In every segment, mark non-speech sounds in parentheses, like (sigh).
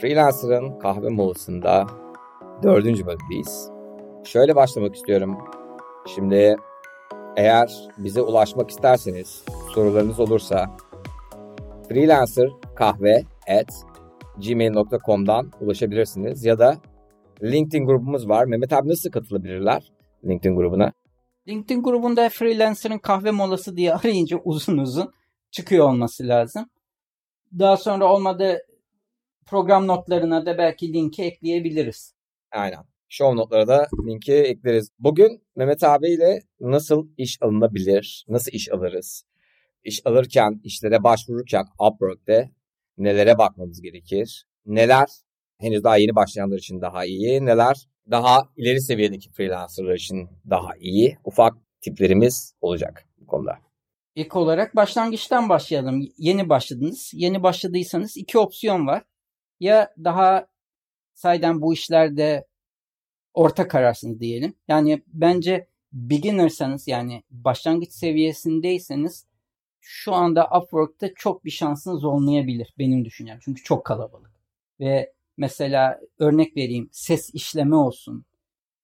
Freelancer'ın kahve molasında dördüncü bölümdeyiz. Şöyle başlamak istiyorum. Şimdi eğer bize ulaşmak isterseniz, sorularınız olursa freelancer kahve at gmail.com'dan ulaşabilirsiniz ya da LinkedIn grubumuz var. Mehmet abi nasıl katılabilirler LinkedIn grubuna? LinkedIn grubunda freelancer'ın kahve molası diye arayınca uzun uzun çıkıyor olması lazım. Daha sonra olmadı program notlarına da belki linki ekleyebiliriz. Aynen. Show notlara da linki ekleriz. Bugün Mehmet abiyle nasıl iş alınabilir, nasıl iş alırız? İş alırken, işlere başvururken Upwork'te nelere bakmamız gerekir? Neler henüz daha yeni başlayanlar için daha iyi, neler daha ileri seviyedeki freelancerlar için daha iyi ufak tiplerimiz olacak bu konuda. İlk olarak başlangıçtan başlayalım. Yeni başladınız. Yeni başladıysanız iki opsiyon var. Ya daha sayeden bu işlerde orta kararsınız diyelim. Yani bence beginnersanız yani başlangıç seviyesindeyseniz şu anda Upwork'ta çok bir şansınız olmayabilir benim düşüncem. Çünkü çok kalabalık. Ve mesela örnek vereyim ses işleme olsun,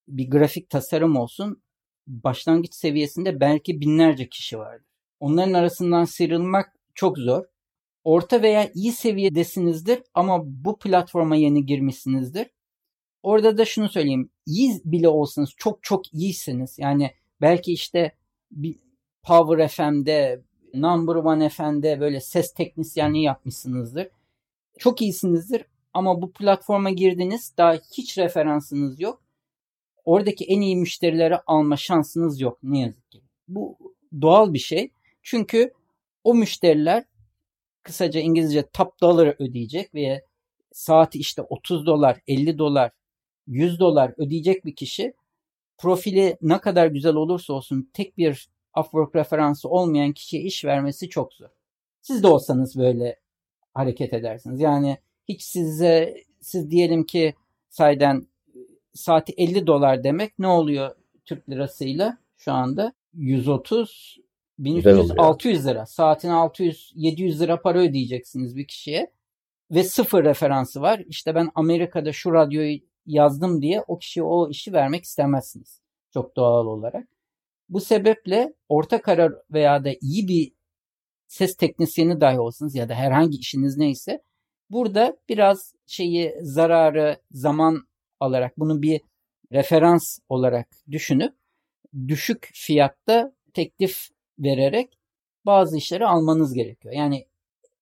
bir grafik tasarım olsun başlangıç seviyesinde belki binlerce kişi vardır. Onların arasından sıyrılmak çok zor. Orta veya iyi seviyedesinizdir ama bu platforma yeni girmişsinizdir. Orada da şunu söyleyeyim. İyi bile olsanız çok çok iyisiniz. Yani belki işte bir Power FM'de, Number One FM'de böyle ses teknisyenliği yapmışsınızdır. Çok iyisinizdir ama bu platforma girdiniz daha hiç referansınız yok. Oradaki en iyi müşterileri alma şansınız yok ne yazık ki. Bu doğal bir şey. Çünkü o müşteriler kısaca İngilizce top dollar ödeyecek ve saati işte 30 dolar, 50 dolar, 100 dolar ödeyecek bir kişi profili ne kadar güzel olursa olsun tek bir Upwork referansı olmayan kişiye iş vermesi çok zor. Siz de olsanız böyle hareket edersiniz. Yani hiç size siz diyelim ki sayden saati 50 dolar demek ne oluyor Türk lirasıyla şu anda? 130 1300 600 lira. Saatine 600 700 lira para ödeyeceksiniz bir kişiye ve sıfır referansı var. İşte ben Amerika'da şu radyoyu yazdım diye o kişiye o işi vermek istemezsiniz. Çok doğal olarak. Bu sebeple orta karar veya da iyi bir ses teknisyeni dahi olsunuz ya da herhangi işiniz neyse burada biraz şeyi zararı zaman alarak bunu bir referans olarak düşünüp düşük fiyatta teklif vererek bazı işleri almanız gerekiyor. Yani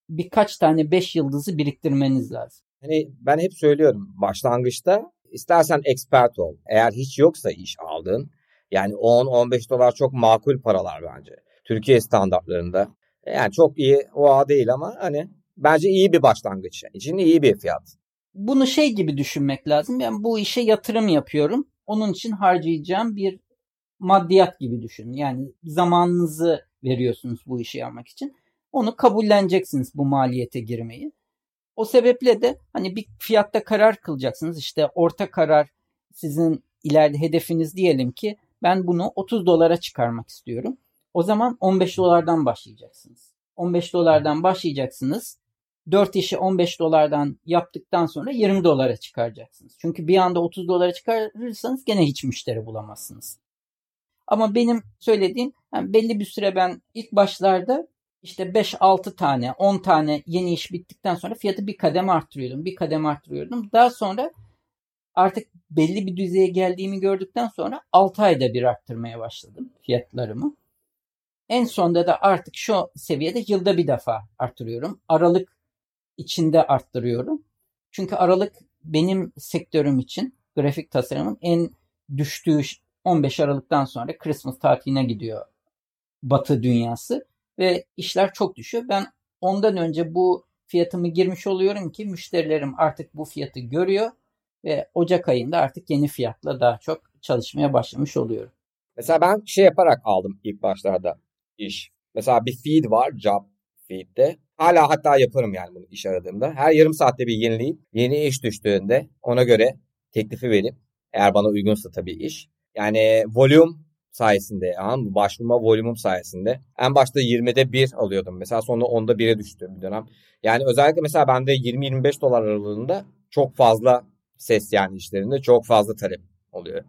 birkaç tane 5 yıldızı biriktirmeniz lazım. Hani ben hep söylüyorum başlangıçta istersen expert ol. Eğer hiç yoksa iş aldın yani 10-15 dolar çok makul paralar bence. Türkiye standartlarında. Yani çok iyi o değil ama hani bence iyi bir başlangıç için iyi bir fiyat. Bunu şey gibi düşünmek lazım. Yani bu işe yatırım yapıyorum. Onun için harcayacağım bir maddiyat gibi düşünün. Yani zamanınızı veriyorsunuz bu işi yapmak için. Onu kabulleneceksiniz bu maliyete girmeyi. O sebeple de hani bir fiyatta karar kılacaksınız. İşte orta karar sizin ileride hedefiniz diyelim ki ben bunu 30 dolara çıkarmak istiyorum. O zaman 15 dolardan başlayacaksınız. 15 dolardan başlayacaksınız. 4 işi 15 dolardan yaptıktan sonra 20 dolara çıkaracaksınız. Çünkü bir anda 30 dolara çıkarırsanız gene hiç müşteri bulamazsınız. Ama benim söylediğim yani belli bir süre ben ilk başlarda işte 5-6 tane 10 tane yeni iş bittikten sonra fiyatı bir kademe arttırıyordum. Bir kademe arttırıyordum. Daha sonra artık belli bir düzeye geldiğimi gördükten sonra 6 ayda bir arttırmaya başladım fiyatlarımı. En sonda da artık şu seviyede yılda bir defa arttırıyorum. Aralık içinde arttırıyorum. Çünkü Aralık benim sektörüm için grafik tasarımın en düştüğü 15 Aralık'tan sonra Christmas tatiline gidiyor Batı dünyası ve işler çok düşüyor. Ben ondan önce bu fiyatımı girmiş oluyorum ki müşterilerim artık bu fiyatı görüyor ve Ocak ayında artık yeni fiyatla daha çok çalışmaya başlamış oluyorum. Mesela ben şey yaparak aldım ilk başlarda iş. Mesela bir feed var job feed'de. Hala hatta yaparım yani bunu iş aradığımda. Her yarım saatte bir yenileyip yeni iş düştüğünde ona göre teklifi verip eğer bana uygunsa tabii iş. Yani volüm sayesinde yani başvurma volümüm sayesinde en başta 20'de 1 alıyordum. Mesela sonra 10'da 1'e düştü bir dönem. Yani özellikle mesela bende 20-25 dolar aralığında çok fazla ses yani işlerinde çok fazla talep oluyor.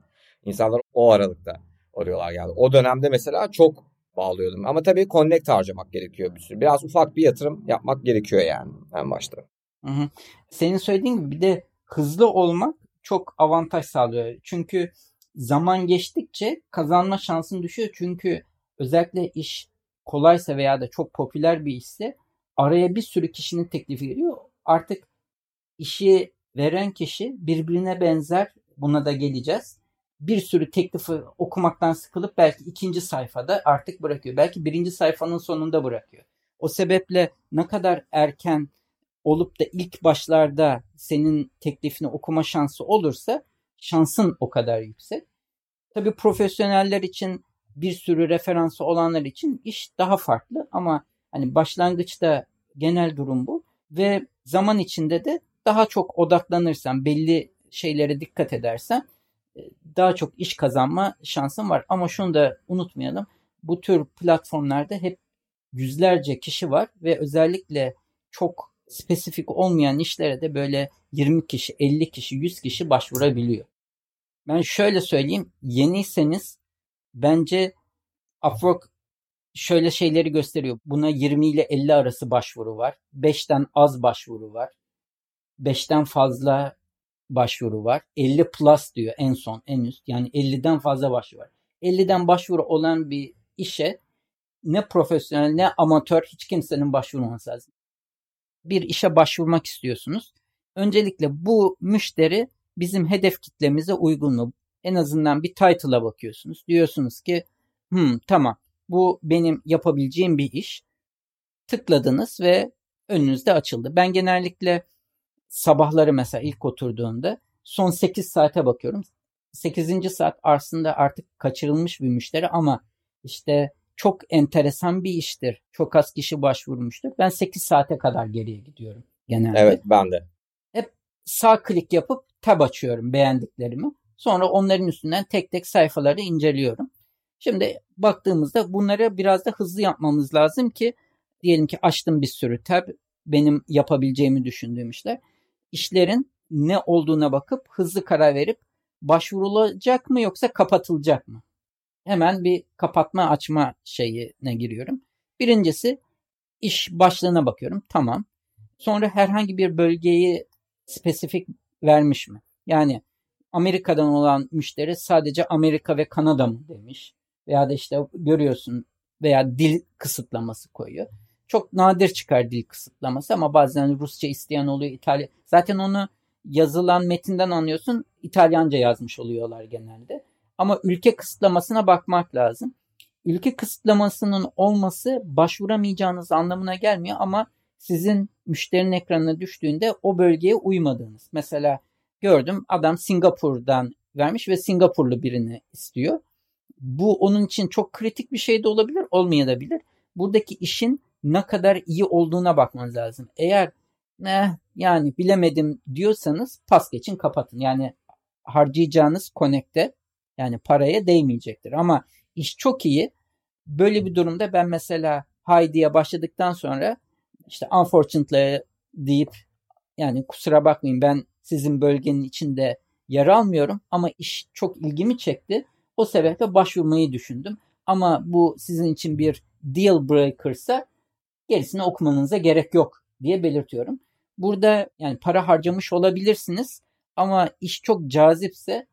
İnsanlar o aralıkta arıyorlar yani. O dönemde mesela çok bağlıyordum. Ama tabii connect harcamak gerekiyor bir sürü. Biraz ufak bir yatırım yapmak gerekiyor yani en başta. Hı hı. Senin söylediğin gibi bir de hızlı olmak çok avantaj sağlıyor. Çünkü zaman geçtikçe kazanma şansın düşüyor. Çünkü özellikle iş kolaysa veya da çok popüler bir işse araya bir sürü kişinin teklifi geliyor. Artık işi veren kişi birbirine benzer buna da geleceğiz. Bir sürü teklifi okumaktan sıkılıp belki ikinci sayfada artık bırakıyor. Belki birinci sayfanın sonunda bırakıyor. O sebeple ne kadar erken olup da ilk başlarda senin teklifini okuma şansı olursa şansın o kadar yüksek. Tabii profesyoneller için bir sürü referansı olanlar için iş daha farklı ama hani başlangıçta genel durum bu ve zaman içinde de daha çok odaklanırsan, belli şeylere dikkat edersen e, daha çok iş kazanma şansın var. Ama şunu da unutmayalım. Bu tür platformlarda hep yüzlerce kişi var ve özellikle çok spesifik olmayan işlere de böyle 20 kişi, 50 kişi, 100 kişi başvurabiliyor. Ben şöyle söyleyeyim. Yeniyseniz bence Upwork şöyle şeyleri gösteriyor. Buna 20 ile 50 arası başvuru var. 5'ten az başvuru var. 5'ten fazla başvuru var. 50 plus diyor en son en üst. Yani 50'den fazla başvuru var. 50'den başvuru olan bir işe ne profesyonel ne amatör hiç kimsenin başvurmaması lazım. Bir işe başvurmak istiyorsunuz. Öncelikle bu müşteri bizim hedef kitlemize uygun mu? En azından bir title'a bakıyorsunuz. Diyorsunuz ki hmm, tamam bu benim yapabileceğim bir iş. Tıkladınız ve önünüzde açıldı. Ben genellikle sabahları mesela ilk oturduğumda son 8 saate bakıyorum. 8. saat aslında artık kaçırılmış bir müşteri ama işte çok enteresan bir iştir. Çok az kişi başvurmuştur. Ben 8 saate kadar geriye gidiyorum genelde. Evet ben de. Hep sağ klik yapıp tab açıyorum beğendiklerimi. Sonra onların üstünden tek tek sayfaları inceliyorum. Şimdi baktığımızda bunları biraz da hızlı yapmamız lazım ki diyelim ki açtım bir sürü tab benim yapabileceğimi düşündüğüm işler. İşlerin ne olduğuna bakıp hızlı karar verip başvurulacak mı yoksa kapatılacak mı? Hemen bir kapatma açma şeyine giriyorum. Birincisi iş başlığına bakıyorum. Tamam. Sonra herhangi bir bölgeyi spesifik vermiş mi? Yani Amerika'dan olan müşteri sadece Amerika ve Kanada mı demiş veya da işte görüyorsun veya dil kısıtlaması koyuyor. Çok nadir çıkar dil kısıtlaması ama bazen Rusça isteyen oluyor, İtalya. Zaten onu yazılan metinden anlıyorsun. İtalyanca yazmış oluyorlar genelde. Ama ülke kısıtlamasına bakmak lazım. Ülke kısıtlamasının olması başvuramayacağınız anlamına gelmiyor ama sizin müşterinin ekranına düştüğünde o bölgeye uymadığınız. Mesela gördüm adam Singapur'dan vermiş ve Singapurlu birini istiyor bu onun için çok kritik bir şey de olabilir, olmayabilir. Buradaki işin ne kadar iyi olduğuna bakmanız lazım. Eğer ne yani bilemedim diyorsanız pas geçin kapatın. Yani harcayacağınız konekte yani paraya değmeyecektir. Ama iş çok iyi. Böyle bir durumda ben mesela Heidi'ye başladıktan sonra işte unfortunately deyip yani kusura bakmayın ben sizin bölgenin içinde yer almıyorum ama iş çok ilgimi çekti. O sebeple başvurmayı düşündüm. Ama bu sizin için bir deal breaker'sa gerisini okumanıza gerek yok diye belirtiyorum. Burada yani para harcamış olabilirsiniz ama iş çok cazipse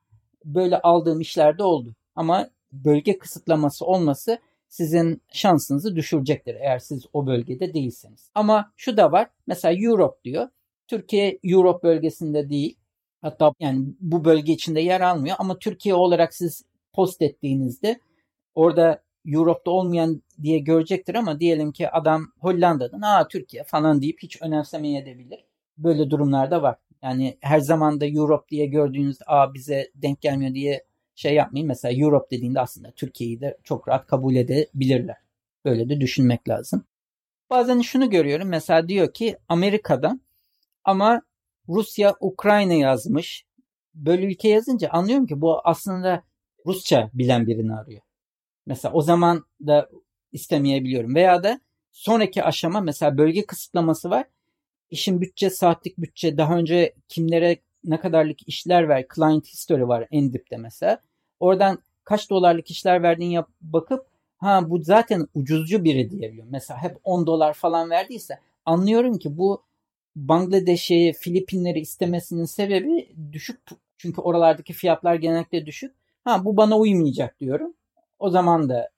böyle aldığım işlerde oldu. Ama bölge kısıtlaması olması sizin şansınızı düşürecektir eğer siz o bölgede değilseniz. Ama şu da var. Mesela Europe diyor. Türkiye Europe bölgesinde değil. Hatta yani bu bölge içinde yer almıyor ama Türkiye olarak siz post ettiğinizde orada Europe'da olmayan diye görecektir ama diyelim ki adam Hollanda'dan aa Türkiye falan deyip hiç önemsemeyebilir. Böyle durumlarda var. Yani her zaman da Europe diye gördüğünüzde aa bize denk gelmiyor diye şey yapmayın. Mesela Europe dediğinde aslında Türkiye'yi de çok rahat kabul edebilirler. Böyle de düşünmek lazım. Bazen şunu görüyorum. Mesela diyor ki Amerika'dan ama Rusya Ukrayna yazmış. Böyle ülke yazınca anlıyorum ki bu aslında Rusça bilen birini arıyor. Mesela o zaman da istemeyebiliyorum. Veya da sonraki aşama mesela bölge kısıtlaması var. İşin bütçe, saatlik bütçe, daha önce kimlere ne kadarlık işler ver, client history var en dipte mesela. Oradan kaç dolarlık işler verdiğini yap, bakıp ha bu zaten ucuzcu biri diyebiliyorum. Mesela hep 10 dolar falan verdiyse anlıyorum ki bu Bangladeş'i, Filipinleri istemesinin sebebi düşük çünkü oralardaki fiyatlar genellikle düşük. Ha bu bana uymayacak diyorum. O zaman da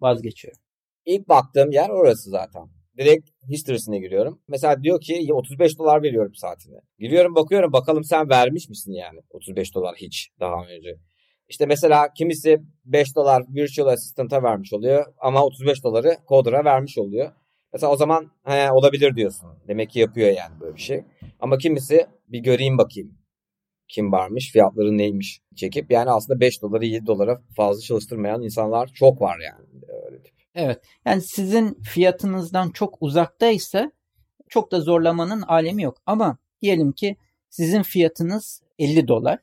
vazgeçiyorum. İlk baktığım yer orası zaten. Direkt history'sine giriyorum. Mesela diyor ki 35 dolar veriyorum saatine. Giriyorum bakıyorum bakalım sen vermiş misin yani 35 dolar hiç daha önce. İşte mesela kimisi 5 dolar virtual assistant'a vermiş oluyor ama 35 doları coder'a vermiş oluyor. Mesela o zaman he, olabilir diyorsun. Demek ki yapıyor yani böyle bir şey. Ama kimisi bir göreyim bakayım kim varmış, fiyatları neymiş çekip yani aslında 5 dolara 7 dolara fazla çalıştırmayan insanlar çok var yani. Evet. Yani sizin fiyatınızdan çok uzaktaysa çok da zorlamanın alemi yok. Ama diyelim ki sizin fiyatınız 50 dolar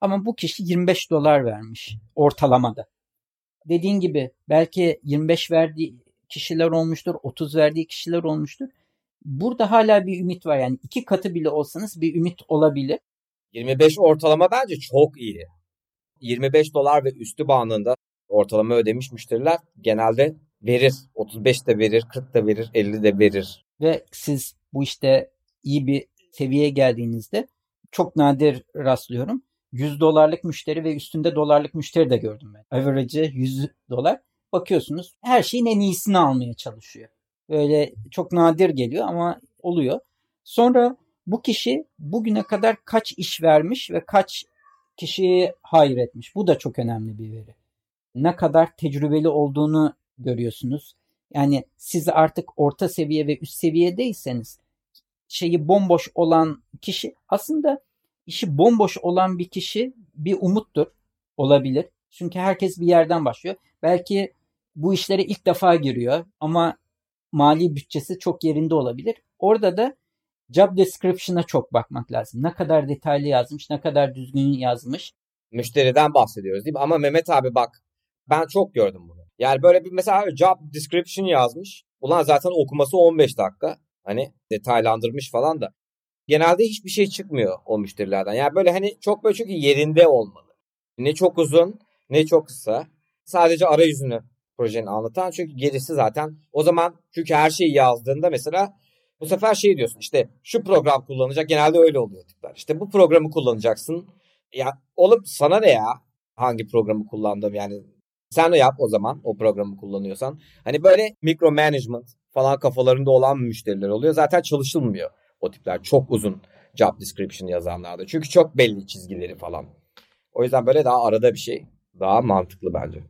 ama bu kişi 25 dolar vermiş ortalamada. Dediğin gibi belki 25 verdiği kişiler olmuştur, 30 verdiği kişiler olmuştur. Burada hala bir ümit var yani iki katı bile olsanız bir ümit olabilir. 25 ortalama bence çok iyi. 25 dolar ve üstü bandında ortalama ödemiş müşteriler genelde verir. 35 de verir, 40 da verir, 50 de verir. Ve siz bu işte iyi bir seviyeye geldiğinizde çok nadir rastlıyorum. 100 dolarlık müşteri ve üstünde dolarlık müşteri de gördüm ben. Average'ı 100 dolar. Bakıyorsunuz her şeyin en iyisini almaya çalışıyor. Böyle çok nadir geliyor ama oluyor. Sonra bu kişi bugüne kadar kaç iş vermiş ve kaç kişiyi hayır etmiş. Bu da çok önemli bir veri. Ne kadar tecrübeli olduğunu görüyorsunuz. Yani siz artık orta seviye ve üst seviyedeyseniz şeyi bomboş olan kişi aslında işi bomboş olan bir kişi bir umuttur olabilir. Çünkü herkes bir yerden başlıyor. Belki bu işlere ilk defa giriyor ama mali bütçesi çok yerinde olabilir. Orada da job description'a çok bakmak lazım. Ne kadar detaylı yazmış, ne kadar düzgün yazmış. Müşteriden bahsediyoruz değil mi? Ama Mehmet abi bak ben çok gördüm bunu. Yani böyle bir mesela job description yazmış. Ulan zaten okuması 15 dakika. Hani detaylandırmış falan da. Genelde hiçbir şey çıkmıyor o müşterilerden. Yani böyle hani çok böyle çünkü yerinde olmalı. Ne çok uzun ne çok kısa. Sadece arayüzünü projenin anlatan. Çünkü gerisi zaten o zaman çünkü her şeyi yazdığında mesela bu sefer şey diyorsun işte şu program kullanacak genelde öyle oluyor tipler. İşte bu programı kullanacaksın. Ya oğlum sana ne ya hangi programı kullandım yani sen de yap o zaman o programı kullanıyorsan. Hani böyle mikro management falan kafalarında olan müşteriler oluyor. Zaten çalışılmıyor o tipler. Çok uzun job description yazanlarda. Çünkü çok belli çizgileri falan. O yüzden böyle daha arada bir şey. Daha mantıklı bence.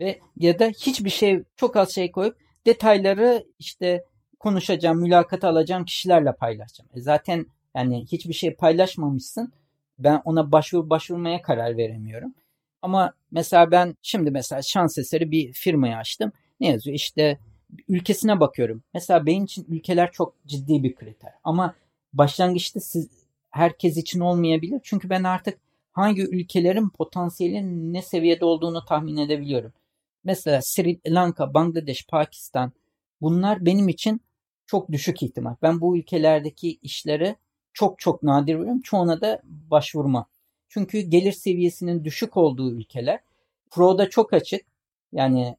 Ve ya da hiçbir şey çok az şey koyup detayları işte konuşacağım, mülakat alacağım kişilerle paylaşacağım. E zaten yani hiçbir şey paylaşmamışsın. Ben ona başvur başvurmaya karar veremiyorum. Ama mesela ben şimdi mesela şans eseri bir firmayı açtım. Ne yazıyor? İşte ülkesine bakıyorum. Mesela benim için ülkeler çok ciddi bir kriter. Ama başlangıçta siz herkes için olmayabilir. Çünkü ben artık hangi ülkelerin potansiyelinin ne seviyede olduğunu tahmin edebiliyorum. Mesela Sri Lanka, Bangladeş, Pakistan bunlar benim için çok düşük ihtimal. Ben bu ülkelerdeki işlere çok çok nadir veriyorum. Çoğuna da başvurma. Çünkü gelir seviyesinin düşük olduğu ülkeler Pro'da çok açık. Yani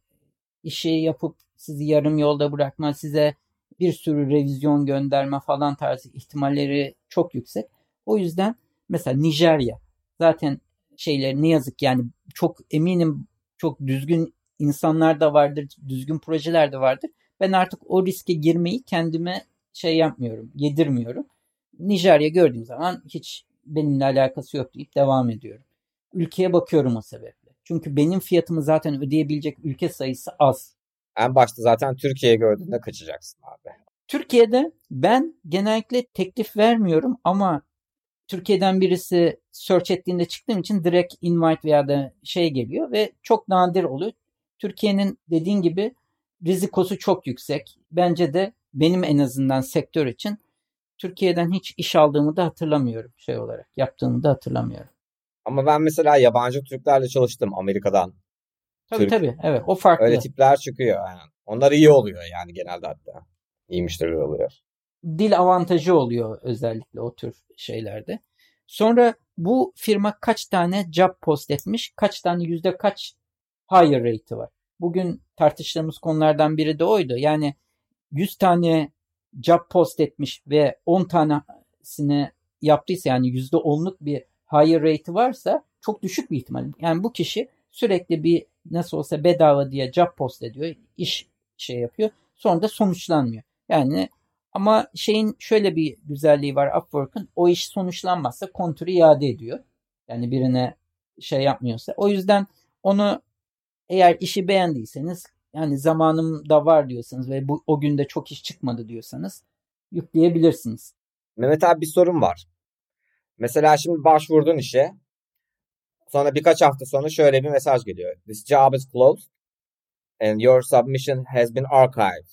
işi yapıp sizi yarım yolda bırakma, size bir sürü revizyon gönderme falan tarzı ihtimalleri çok yüksek. O yüzden mesela Nijerya zaten şeyler ne yazık yani çok eminim çok düzgün insanlar da vardır, düzgün projeler de vardır. Ben artık o riske girmeyi kendime şey yapmıyorum, yedirmiyorum. Nijerya gördüğüm zaman hiç benimle alakası yok deyip devam ediyorum. Ülkeye bakıyorum o sebeple. Çünkü benim fiyatımı zaten ödeyebilecek ülke sayısı az. En başta zaten Türkiye'ye gördüğünde kaçacaksın abi. Türkiye'de ben genellikle teklif vermiyorum ama Türkiye'den birisi search ettiğinde çıktığım için direkt invite veya da şey geliyor ve çok nadir oluyor. Türkiye'nin dediğin gibi rizikosu çok yüksek. Bence de benim en azından sektör için Türkiye'den hiç iş aldığımı da hatırlamıyorum şey olarak. Yaptığımı da hatırlamıyorum. Ama ben mesela yabancı Türklerle çalıştım Amerika'dan. Tabii Türk. tabii. Evet o farklı. Öyle tipler çıkıyor. Yani. Onlar iyi oluyor yani genelde hatta. İyi müşteriler oluyor. dil avantajı oluyor özellikle o tür şeylerde. Sonra bu firma kaç tane job post etmiş, kaç tane yüzde kaç hire rate'i var. Bugün tartıştığımız konulardan biri de oydu. Yani 100 tane job post etmiş ve 10 tanesini yaptıysa yani %10'luk bir higher rate varsa çok düşük bir ihtimal. Yani bu kişi sürekli bir nasıl olsa bedava diye job post ediyor, iş şey yapıyor. Sonra da sonuçlanmıyor. Yani ama şeyin şöyle bir güzelliği var Upwork'ın. O iş sonuçlanmazsa kontürü iade ediyor. Yani birine şey yapmıyorsa. O yüzden onu eğer işi beğendiyseniz yani zamanım da var diyorsanız ve bu o günde çok iş çıkmadı diyorsanız yükleyebilirsiniz. Mehmet abi bir sorun var. Mesela şimdi başvurdun işe. Sonra birkaç hafta sonra şöyle bir mesaj geliyor. This job is closed and your submission has been archived.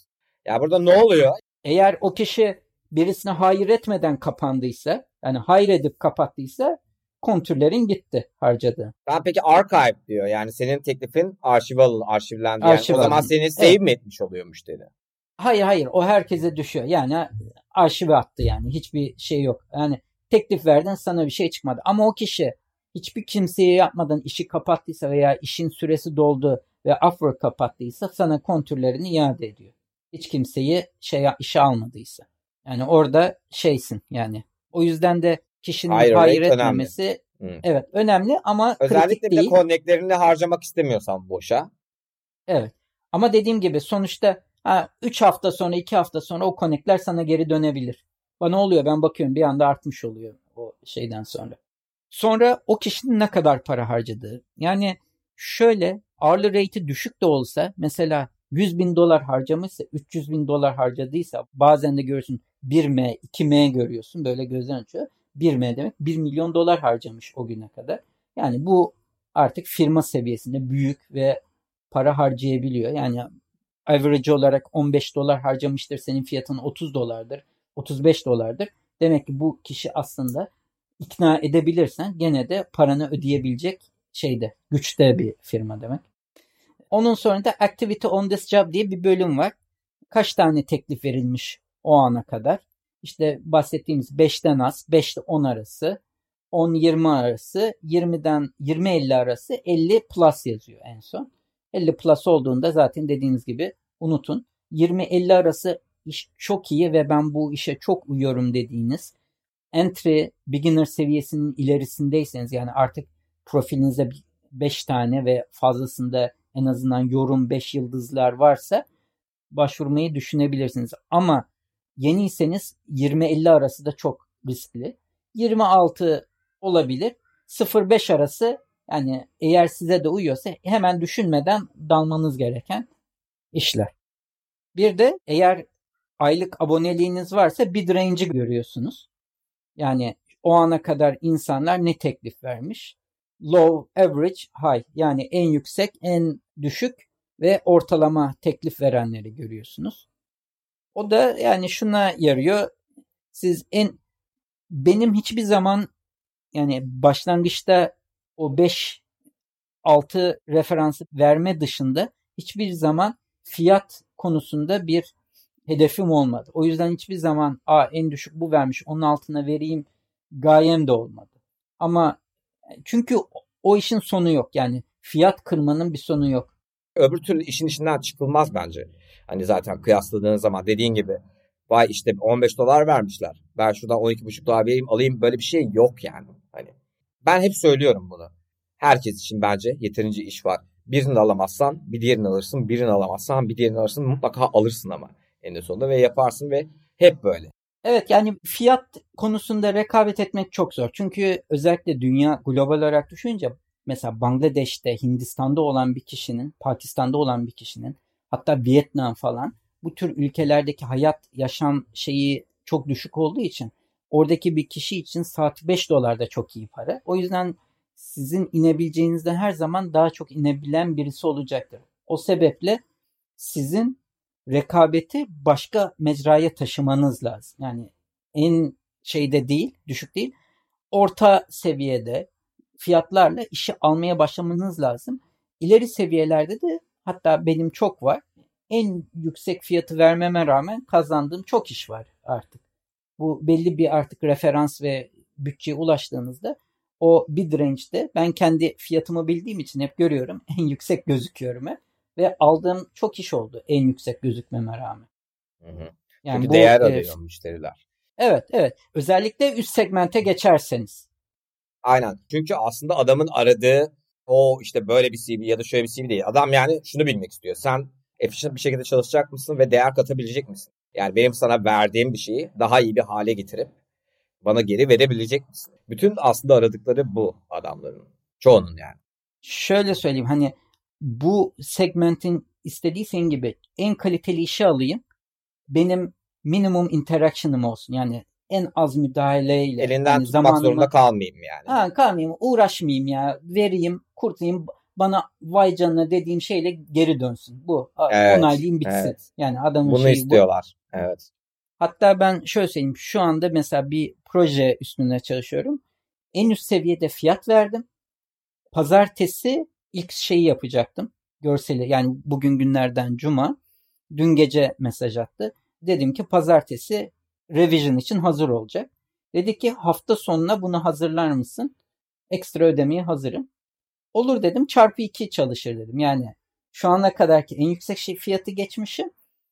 Ya burada ne oluyor? Eğer o kişi birisine hayır etmeden kapandıysa, yani hayır edip kapattıysa kontürlerin gitti harcadı. Ben peki archive diyor. Yani senin teklifin arşiv alın, arşivlendi. Yani Arşiv o zaman seni save evet. mi etmiş oluyor müşteri? Hayır hayır o herkese düşüyor. Yani arşive attı yani hiçbir şey yok. Yani teklif verdin sana bir şey çıkmadı. Ama o kişi hiçbir kimseye yapmadan işi kapattıysa veya işin süresi doldu ve Upwork kapattıysa sana kontürlerini iade ediyor. Hiç kimseyi şey işe almadıysa. Yani orada şeysin yani. O yüzden de kişinin hayır, hayır etmemesi önemli. evet önemli ama özellikle kritik de connectlerini harcamak istemiyorsan boşa. Evet. Ama dediğim gibi sonuçta 3 hafta sonra 2 hafta sonra o connectler sana geri dönebilir. Bana oluyor ben bakıyorum bir anda artmış oluyor o şeyden sonra. Sonra o kişinin ne kadar para harcadığı. Yani şöyle hourly rate'i düşük de olsa mesela 100 bin dolar harcamışsa 300 bin dolar harcadıysa bazen de görüyorsun 1M 2M görüyorsun böyle gözden açıyor. 1M demek 1 milyon dolar harcamış o güne kadar. Yani bu artık firma seviyesinde büyük ve para harcayabiliyor. Yani average olarak 15 dolar harcamıştır. Senin fiyatın 30 dolardır. 35 dolardır. Demek ki bu kişi aslında ikna edebilirsen gene de paranı ödeyebilecek şeyde, güçte bir firma demek. Onun sonra da Activity on this job diye bir bölüm var. Kaç tane teklif verilmiş o ana kadar? İşte bahsettiğimiz 5'ten az, 5 ile 10 arası, 10-20 arası, 20'den 20-50 arası, 50 plus yazıyor en son. 50 plus olduğunda zaten dediğiniz gibi unutun. 20-50 arası iş çok iyi ve ben bu işe çok uyuyorum dediğiniz entry beginner seviyesinin ilerisindeyseniz yani artık profilinizde 5 tane ve fazlasında en azından yorum 5 yıldızlar varsa başvurmayı düşünebilirsiniz. Ama yeniyseniz 20-50 arası da çok riskli. 26 olabilir. 0-5 arası yani eğer size de uyuyorsa hemen düşünmeden dalmanız gereken işler. Bir de eğer aylık aboneliğiniz varsa bid range'i görüyorsunuz. Yani o ana kadar insanlar ne teklif vermiş? Low, average, high. Yani en yüksek, en düşük ve ortalama teklif verenleri görüyorsunuz. O da yani şuna yarıyor. Siz en benim hiçbir zaman yani başlangıçta o 5 6 referansı verme dışında hiçbir zaman fiyat konusunda bir hedefim olmadı. O yüzden hiçbir zaman a en düşük bu vermiş onun altına vereyim gayem de olmadı. Ama çünkü o işin sonu yok. Yani fiyat kırmanın bir sonu yok. Öbür türlü işin içinden çıkılmaz bence. Hani zaten kıyasladığın zaman dediğin gibi vay işte 15 dolar vermişler. Ben şuradan 12,5 dolar vereyim alayım böyle bir şey yok yani. Hani ben hep söylüyorum bunu. Herkes için bence yeterince iş var. Birini alamazsan bir diğerini alırsın. Birini alamazsan bir diğerini alırsın. Mutlaka alırsın ama eninde sonunda ve yaparsın ve hep böyle. Evet yani fiyat konusunda rekabet etmek çok zor. Çünkü özellikle dünya global olarak düşününce mesela Bangladeş'te, Hindistan'da olan bir kişinin, Pakistan'da olan bir kişinin hatta Vietnam falan bu tür ülkelerdeki hayat, yaşam şeyi çok düşük olduğu için oradaki bir kişi için saat 5 dolar da çok iyi para. O yüzden sizin inebileceğinizden her zaman daha çok inebilen birisi olacaktır. O sebeple sizin rekabeti başka mecraya taşımanız lazım. Yani en şeyde değil, düşük değil, orta seviyede fiyatlarla işi almaya başlamanız lazım. İleri seviyelerde de hatta benim çok var. en yüksek fiyatı vermeme rağmen kazandığım çok iş var artık. Bu belli bir artık referans ve bütçeye ulaştığınızda o bid range'de ben kendi fiyatımı bildiğim için hep görüyorum. (laughs) En yüksek gözüküyorum hep. Ve aldığım çok iş oldu en yüksek gözükmeme rağmen. Hı hı. Yani Çünkü bu, değer alıyor e, müşteriler. Evet evet. Özellikle üst segmente geçerseniz. Aynen. Çünkü aslında adamın aradığı o işte böyle bir CV ya da şöyle bir CV değil. Adam yani şunu bilmek istiyor. Sen efficient bir şekilde çalışacak mısın ve değer katabilecek misin? Yani benim sana verdiğim bir şeyi daha iyi bir hale getirip bana geri verebilecek misin? Bütün aslında aradıkları bu adamların. Çoğunun yani. Şöyle söyleyeyim hani bu segmentin istediği senin gibi en kaliteli işi alayım. Benim minimum interaction'ım olsun. Yani en az müdahaleyle. Elinden yani tutmak zorunda kalmayayım yani. Ha, kalmayayım. Uğraşmayayım ya. Vereyim, kurtulayım. Bana vay canına dediğim şeyle geri dönsün. Bu. Evet, onaylayayım bitsin. Evet. Yani adamın Bunu şeyi istiyorlar. Bu. Evet. Hatta ben şöyle söyleyeyim. Şu anda mesela bir proje üstünde çalışıyorum. En üst seviyede fiyat verdim. Pazartesi ilk şeyi yapacaktım. Görseli yani bugün günlerden cuma. Dün gece mesaj attı. Dedim ki pazartesi revision için hazır olacak. Dedi ki hafta sonuna bunu hazırlar mısın? Ekstra ödemeye hazırım. Olur dedim çarpı 2 çalışır dedim. Yani şu ana kadarki en yüksek şey fiyatı geçmişim.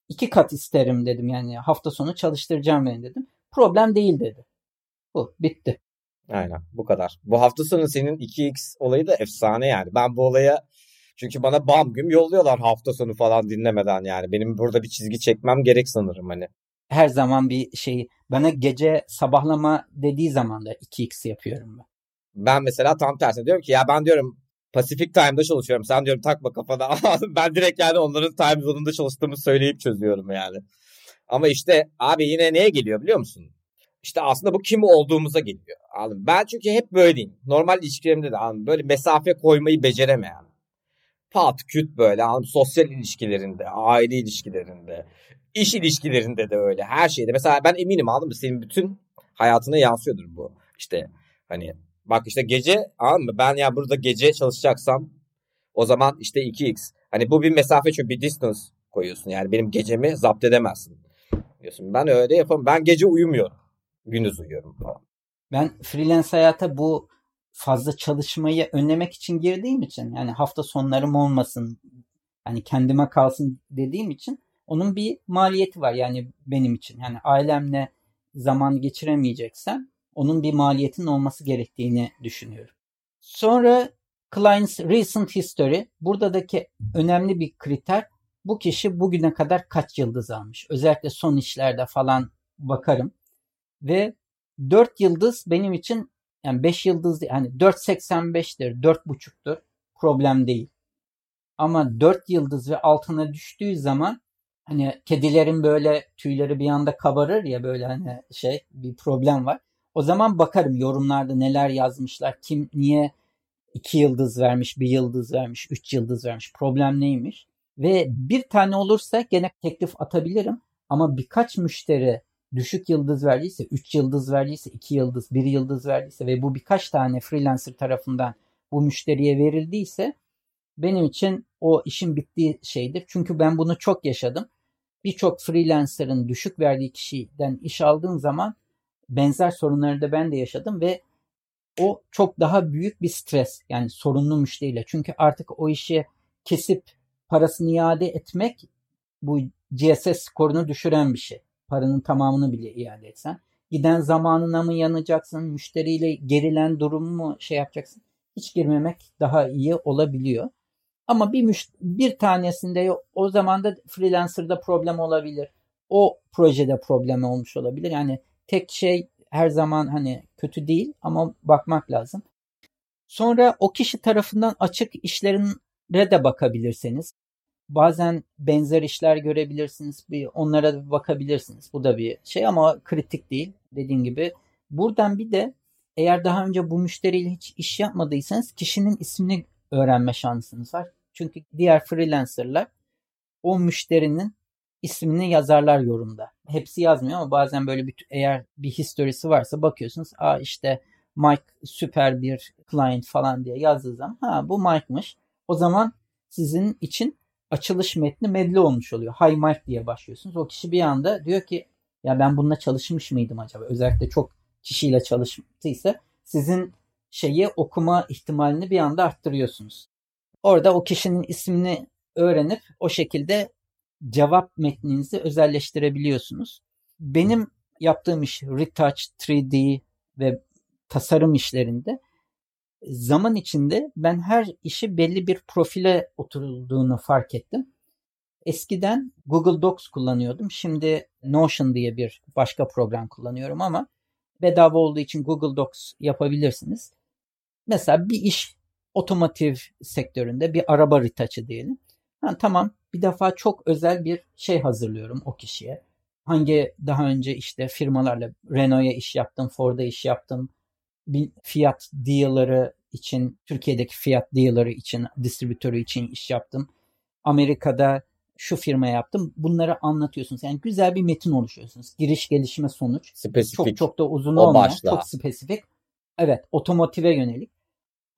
iki kat isterim dedim. Yani hafta sonu çalıştıracağım beni dedim. Problem değil dedi. Bu bitti. Aynen bu kadar. Bu hafta sonu senin 2x olayı da efsane yani. Ben bu olaya çünkü bana bam güm yolluyorlar hafta sonu falan dinlemeden yani. Benim burada bir çizgi çekmem gerek sanırım hani. Her zaman bir şey bana gece sabahlama dediği zaman da 2x yapıyorum ben. Ben mesela tam tersine diyorum ki ya ben diyorum Pacific Time'da çalışıyorum. Sen diyorum takma kafana. (laughs) ben direkt yani onların time zone'unda çalıştığımı söyleyip çözüyorum yani. Ama işte abi yine neye geliyor biliyor musun? İşte aslında bu kim olduğumuza geliyor. Anladın? Ben çünkü hep böyleyim. Normal ilişkilerimde de anladın? böyle mesafe koymayı beceremeyen. Pat küt böyle sosyal ilişkilerinde, aile ilişkilerinde, iş ilişkilerinde de öyle. Her şeyde. Mesela ben eminim anladın mı? Senin bütün hayatına yansıyordur bu. İşte hani bak işte gece anladın mı? Ben ya burada gece çalışacaksam o zaman işte 2x. Hani bu bir mesafe çünkü bir distance koyuyorsun. Yani benim gecemi zapt edemezsin. Diyorsun. Ben öyle yapamam. Ben gece uyumuyorum gündüz uyuyorum falan. Ben freelance hayata bu fazla çalışmayı önlemek için girdiğim için yani hafta sonlarım olmasın hani kendime kalsın dediğim için onun bir maliyeti var yani benim için. Yani ailemle zaman geçiremeyeceksem onun bir maliyetin olması gerektiğini düşünüyorum. Sonra client's recent history. Buradaki önemli bir kriter bu kişi bugüne kadar kaç yıldız almış. Özellikle son işlerde falan bakarım. Ve 4 yıldız benim için yani 5 yıldız değil. Yani 4.85'tir, 4.5'tur. Problem değil. Ama 4 yıldız ve altına düştüğü zaman hani kedilerin böyle tüyleri bir anda kabarır ya böyle hani şey bir problem var. O zaman bakarım yorumlarda neler yazmışlar. Kim niye 2 yıldız vermiş, 1 yıldız vermiş, 3 yıldız vermiş. Problem neymiş? Ve bir tane olursa gene teklif atabilirim. Ama birkaç müşteri düşük yıldız verdiyse, 3 yıldız verdiyse, 2 yıldız, 1 yıldız verdiyse ve bu birkaç tane freelancer tarafından bu müşteriye verildiyse benim için o işin bittiği şeydir. Çünkü ben bunu çok yaşadım. Birçok freelancer'ın düşük verdiği kişiden iş aldığım zaman benzer sorunları da ben de yaşadım ve o çok daha büyük bir stres. Yani sorunlu müşteriyle. Çünkü artık o işi kesip parasını iade etmek bu GSS skorunu düşüren bir şey paranın tamamını bile iade etsen. Giden zamanına mı yanacaksın? Müşteriyle gerilen durumu mu şey yapacaksın? Hiç girmemek daha iyi olabiliyor. Ama bir müş- bir tanesinde o zaman da freelancer'da problem olabilir. O projede problem olmuş olabilir. Yani tek şey her zaman hani kötü değil ama bakmak lazım. Sonra o kişi tarafından açık işlerine de bakabilirseniz Bazen benzer işler görebilirsiniz. Bir onlara bakabilirsiniz. Bu da bir şey ama kritik değil. Dediğim gibi. Buradan bir de eğer daha önce bu müşteriyle hiç iş yapmadıysanız kişinin ismini öğrenme şansınız var. Çünkü diğer freelancerlar o müşterinin ismini yazarlar yorumda. Hepsi yazmıyor ama bazen böyle bir eğer bir historisi varsa bakıyorsunuz. Aa işte Mike süper bir client falan diye yazdığı zaman ha bu Mike'mış. O zaman sizin için açılış metni medli olmuş oluyor. High mark diye başlıyorsunuz. O kişi bir anda diyor ki ya ben bununla çalışmış mıydım acaba? Özellikle çok kişiyle çalıştıysa sizin şeyi okuma ihtimalini bir anda arttırıyorsunuz. Orada o kişinin ismini öğrenip o şekilde cevap metninizi özelleştirebiliyorsunuz. Benim yaptığım iş Retouch, 3D ve tasarım işlerinde zaman içinde ben her işi belli bir profile oturulduğunu fark ettim. Eskiden Google Docs kullanıyordum. Şimdi Notion diye bir başka program kullanıyorum ama bedava olduğu için Google Docs yapabilirsiniz. Mesela bir iş otomotiv sektöründe bir araba retouch'ı diyelim. Ha, tamam bir defa çok özel bir şey hazırlıyorum o kişiye. Hangi daha önce işte firmalarla Renault'a iş yaptım, Ford'a iş yaptım. Bir fiyat deal'ları için, Türkiye'deki fiyat deal'ları için, distribütörü için iş yaptım. Amerika'da şu firma yaptım. Bunları anlatıyorsunuz. Yani güzel bir metin oluşuyorsunuz. Giriş, gelişme, sonuç. Spesifik. Çok çok da uzun O olmayan, çok spesifik. Evet, otomotive yönelik.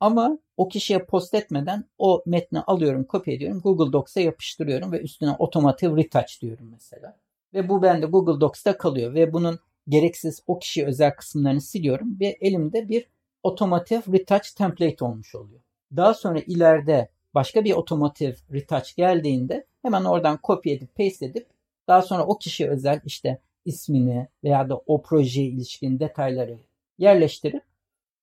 Ama o kişiye post etmeden o metni alıyorum, kopya ediyorum, Google Docs'a yapıştırıyorum ve üstüne otomotive retouch diyorum mesela. Ve bu bende Google Docs'ta kalıyor ve bunun gereksiz o kişiye özel kısımlarını siliyorum ve elimde bir otomotive retouch template olmuş oluyor. Daha sonra ileride başka bir otomotive retouch geldiğinde hemen oradan kopya edip paste edip daha sonra o kişiye özel işte ismini veya da o projeye ilişkin detayları yerleştirip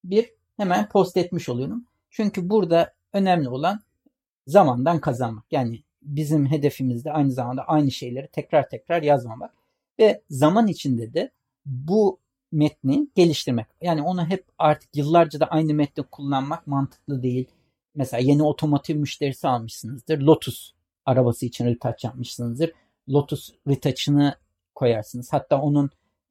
bir hemen post etmiş oluyorum. Çünkü burada önemli olan zamandan kazanmak. Yani bizim hedefimiz de aynı zamanda aynı şeyleri tekrar tekrar yazmamak ve zaman içinde de bu metni geliştirmek. Yani onu hep artık yıllarca da aynı metni kullanmak mantıklı değil. Mesela yeni otomotiv müşterisi almışsınızdır. Lotus arabası için retouch yapmışsınızdır. Lotus retouch'ını koyarsınız. Hatta onun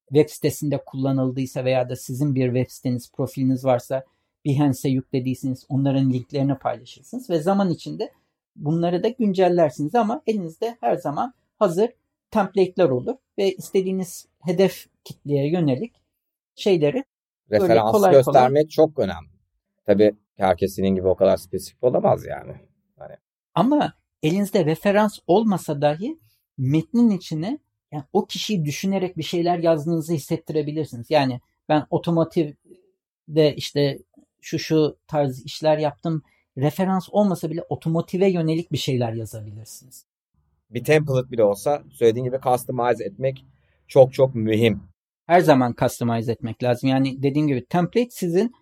web sitesinde kullanıldıysa veya da sizin bir web siteniz, profiliniz varsa Behance'e yüklediyseniz onların linklerini paylaşırsınız ve zaman içinde bunları da güncellersiniz ama elinizde her zaman hazır template'ler olur ve istediğiniz hedef kitleye yönelik şeyleri Referans kolay göstermek çok önemli. Tabii herkes senin gibi o kadar spesifik olamaz yani. ama elinizde referans olmasa dahi metnin içine yani o kişiyi düşünerek bir şeyler yazdığınızı hissettirebilirsiniz. Yani ben otomotivde işte şu şu tarz işler yaptım. Referans olmasa bile otomotive yönelik bir şeyler yazabilirsiniz. Bir template bile olsa söylediğin gibi customize etmek çok çok mühim. Her zaman customize etmek lazım. Yani dediğim gibi template sizin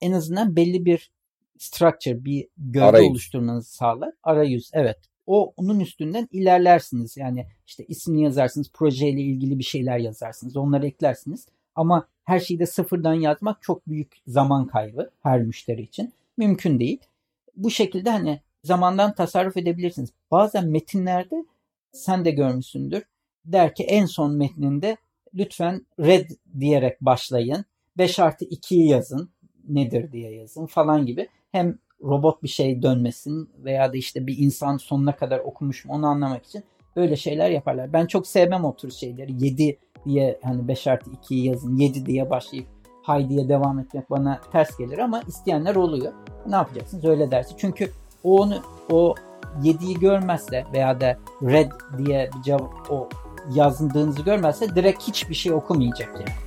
en azından belli bir structure, bir gövde Arayüz. oluşturmanızı sağlar. Arayüz, evet. O onun üstünden ilerlersiniz. Yani işte ismini yazarsınız, projeyle ilgili bir şeyler yazarsınız, onları eklersiniz. Ama her şeyi de sıfırdan yazmak çok büyük zaman kaybı her müşteri için. Mümkün değil. Bu şekilde hani zamandan tasarruf edebilirsiniz. Bazen metinlerde sen de görmüşsündür. Der ki en son metninde lütfen red diyerek başlayın. 5 artı 2'yi yazın. Nedir diye yazın falan gibi. Hem robot bir şey dönmesin veya da işte bir insan sonuna kadar okumuş mu onu anlamak için böyle şeyler yaparlar. Ben çok sevmem o tür şeyleri. 7 diye hani 5 artı 2'yi yazın 7 diye başlayıp hay diye devam etmek bana ters gelir ama isteyenler oluyor. Ne yapacaksınız öyle dersi. Çünkü o onu o 7'yi görmezse veya da red diye bir cevap o yazdığınızı görmezse direkt hiçbir şey okumayacak yani.